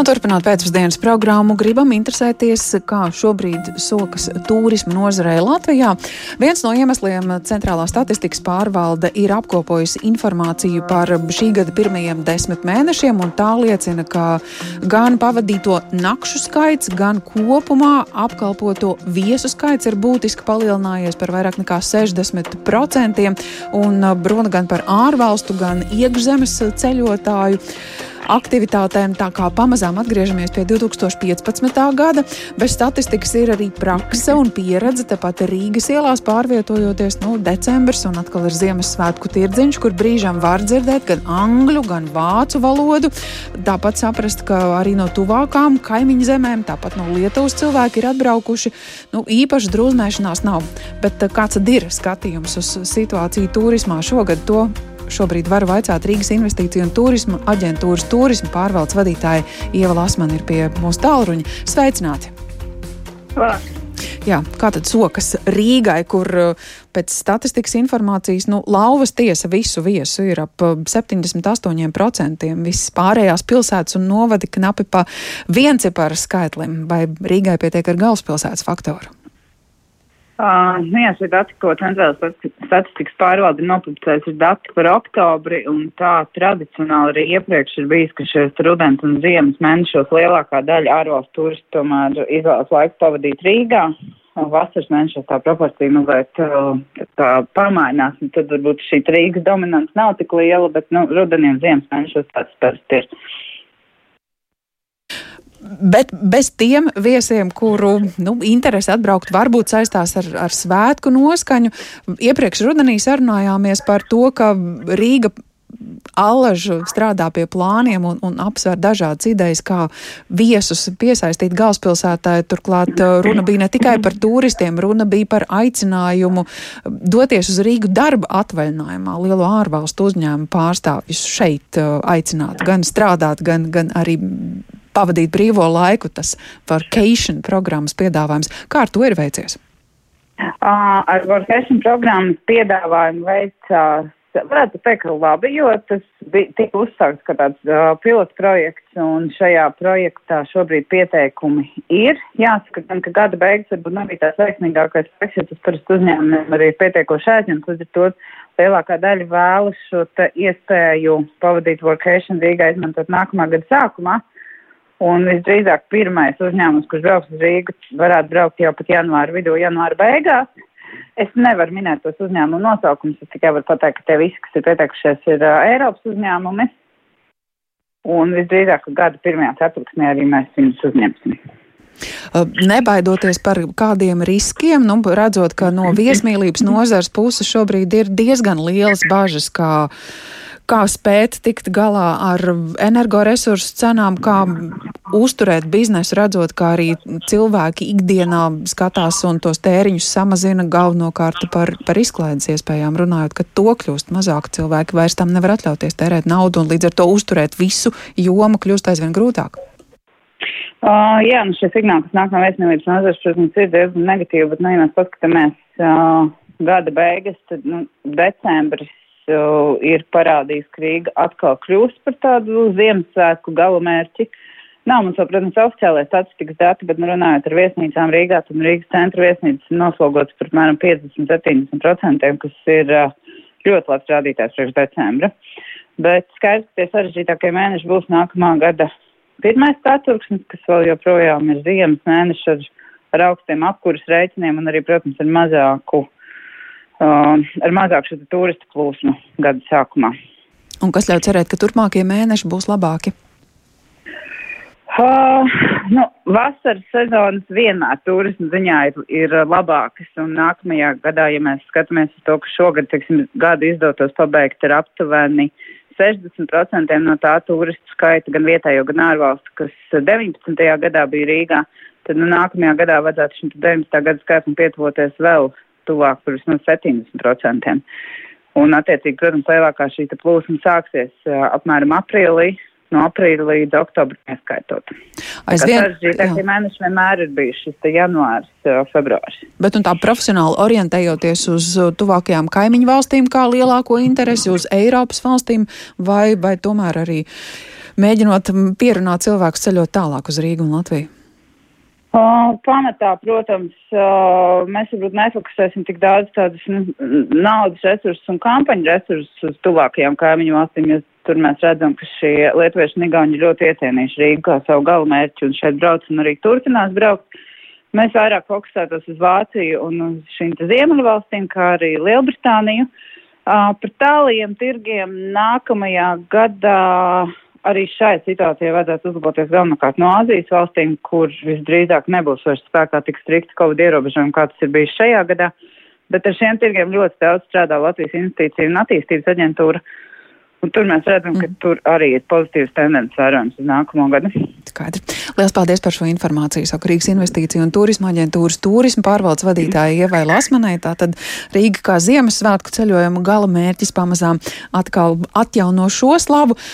Turpinot pēcpusdienas programmu, gribam interesēties, kā šobrīd sokas turisma nozarē Latvijā. Viens no iemesliem Centrālā statistikas pārvalde ir apkopojusi informāciju par šī gada pirmajiem desmit mēnešiem, un tā liecina, ka gan pavadīto nakšu skaits, gan kopumā apkalpoto viesu skaits ir būtiski palielinājies par vairāk nekā 60%, un runa gan par ārvalstu, gan iekšzemes ceļotāju aktivitātēm. Tā kā pamazām atgriežamies pie 2015. gada, bez statistikas ir arī prakse un pieredze. Tepat Rīgas ielās pārvietojoties, nu, decembris un atkal ir Ziemassvētku tirdziņš, kur brīžām var dzirdēt gan angļu, gan vācu valodu. Tāpat saprast, ka arī no tuvākām kaimiņu zemēm, tāpat no Lietuvas cilvēki ir atbraukuši. Nu, īpaši drūznēšanās nav. Bet kāds tad ir skatījums uz situāciju turismā šogad? To šobrīd varu vaicāt Rīgas investīciju un turisma aģentūras turisma pārvaldes vadītāja Ieva Lasman ir pie mūsu tālruņa. Sveicināti! Labāk. Jā, kā tad sokas Rīgai, kur pēc statistikas informācijas nu, lauvas tiesa visu viesu ir ap 78%. Viss pārējās pilsētas un novadi knapi pa vienciparu skaitlim, vai Rīgai pietiek ar galvaspilsētas faktoru? Uh, nu jā, šie dati, ko centrālās statistikas pārvalde nopublicējusi, ir dati par oktobri, un tā tradicionāli arī iepriekš ir bijis, ka šajos rudens un ziemas mēnešos lielākā daļa ārvalstu turistu tomēr izvēlas laiku pavadīt Rīgā. Vasaras mēnešos tā proporcija mazliet uh, tā pamainās, un tad varbūt šī Rīgas dominants nav tik liela, bet, nu, rudenī un ziemas mēnešos tāds parasti ir. Bet bez tiem viesiem, kuru nu, interesi atbraukt, varbūt saistās ar, ar svētku noskaņu. Iepriekš rudenī sarunājāmies par to, ka Rīga Allažu strādā pie plāniem un, un apsver dažādas idejas, kā viesus piesaistīt galvaspilsētāji. Turklāt uh, runa bija ne tikai par turistiem, runa bija par aicinājumu doties uz Rīgu darba atvaļinājumā, lielo ārvalstu uzņēmumu pārstāvjus šeit uh, aicināt, gan strādāt, gan, gan arī pavadīt brīvo laiku, tas vacation programmas piedāvājums. Kā ar to ir veicies? Uh, ar vacation programmas piedāvājumu veicās, varētu teikt, ka labi, jo tas bija tik uzsākts kā tāds uh, pilots projekts, un šajā projektā šobrīd pieteikumi ir. Jāsaka, ka gada beigas varbūt nebija tās veiksmīgākais projekts, jo tas parasti uzņēmumiem arī ir pietiekoši aizņemts, līdz ar to lielākā daļa vēlas šo iespēju pavadīt vacation Rīgā izmantot nākamā gada sākumā. Un visdrīzāk pirmais uzņēmums, kurš brauks uz Rīgu, varētu braukt jau pat janvāra vidū, janvāra beigās. Es nevaru minēt tos uzņēmumu nosaukumus, es tikai varu pateikt, ka tie visi, kas ir pieteikušies, ir uh, Eiropas uzņēmumi. Un visdrīzāk, gada pirmajā ceturksnī arī mēs viņus uzņemsim. Nebaidoties par kādiem riskiem, nu, redzot, ka no viesmīlības nozars puses šobrīd ir diezgan lielas bažas, kā kā spēt tikt galā ar energoresursu cenām, kā uzturēt biznesu, redzot, kā arī cilvēki ikdienā skatās un tos tēriņus samazina galvenokārt par, par izklaides iespējām, runājot, ka to kļūst mazāk cilvēki vairs tam nevar atļauties tērēt naudu un līdz ar to uzturēt visu jomu kļūst aizvien grūtāk. Uh, jā, nu šie signāli, kas nāk no vēstniecības nozares, protams, ir diezgan negatīvi, bet, nu, ja mēs paskatāmies uh, gada beigas, tad, nu, decembris ir parādījis, ka Rīga atkal kļūst par tādu Ziemassvētku galamērķi. Nav mums protams, oficiālais statistikas dati, bet nu, runājot ar viesnīcām Rīgā, tad Rīgas centra viesnīcas noslogotas par apmēram 50-70%, kas ir ļoti labs rādītājs priekš decembra. Bet skaidrs, ka tie sarežģītākie mēneši būs nākamā gada pirmais ceturksnis, kas vēl joprojām ir ziemas mēneši ar, ar augstiem apkuras rēķiniem un arī, protams, ar mazāku uh, ar mazāku šo turistu plūsmu gada sākumā. Un kas ļauj cerēt, ka turpmākie mēneši būs labāki? Uh, nu, vasaras sezonas vienmēr turismu ziņā ir, ir labākas, un nākamajā gadā, ja mēs skatāmies uz to, ka šogad, teiksim, gadu izdotos pabeigt ar aptuveni 60% no tā turistu skaita, gan vietējo, gan ārvalstu, kas 19. gadā bija Rīgā, tad nu, nākamajā gadā vajadzētu šim 19. gada skaitam pietuvoties vēl tuvāk par vismaz 70%. Un, attiecīgi, protams, lielākā šī plūsma sāksies apmēram aprīlī, no aprīļa līdz oktobrim ieskaitot. Aizvien, sarežģītākie mēneši vienmēr ir bijuši šis janvārs, februārs. Bet un tā profesionāli orientējoties uz tuvākajām kaimiņu valstīm kā lielāko interesi, uz Eiropas valstīm vai, vai tomēr arī mēģinot pierunāt cilvēkus ceļot tālāk uz Rīgu un Latviju? Uh, pamatā, protams, uh, mēs varbūt nefokusēsim tik daudz tādas nu, naudas resursus un kampaņu resursus uz tuvākajām kaimiņu valstīm, jo tur mēs redzam, ka šie lietuvieši un igauņi ļoti iecienījuši Rīgu kā savu galamērķi un šeit brauc un arī turpinās braukt. Mēs vairāk fokusētos uz Vāciju un uz šīm ziemeļvalstīm, kā arī Lielbritāniju. Uh, par tālajiem tirgiem nākamajā gadā arī šai situācijai vajadzētu uzlaboties galvenokārt no Āzijas valstīm, kur visdrīzāk nebūs vairs spēkā tik strikti Covid ierobežojumi, kā tas ir bijis šajā gadā. Bet ar šiem tirgiem ļoti daudz strādā Latvijas investīcija un attīstības aģentūra. Un tur mēs redzam, ka mm. tur arī ir pozitīvas tendences vērojams uz nākamo gadu. Skaidri. Lielas paldies par šo informāciju. Saku Rīgas investīciju un turisma aģentūras turisma pārvaldes vadītāja Ievai Lasmanai. Tātad Rīga kā Ziemassvētku ceļojuma gala mērķis pamazām atkal atjauno šo slavu.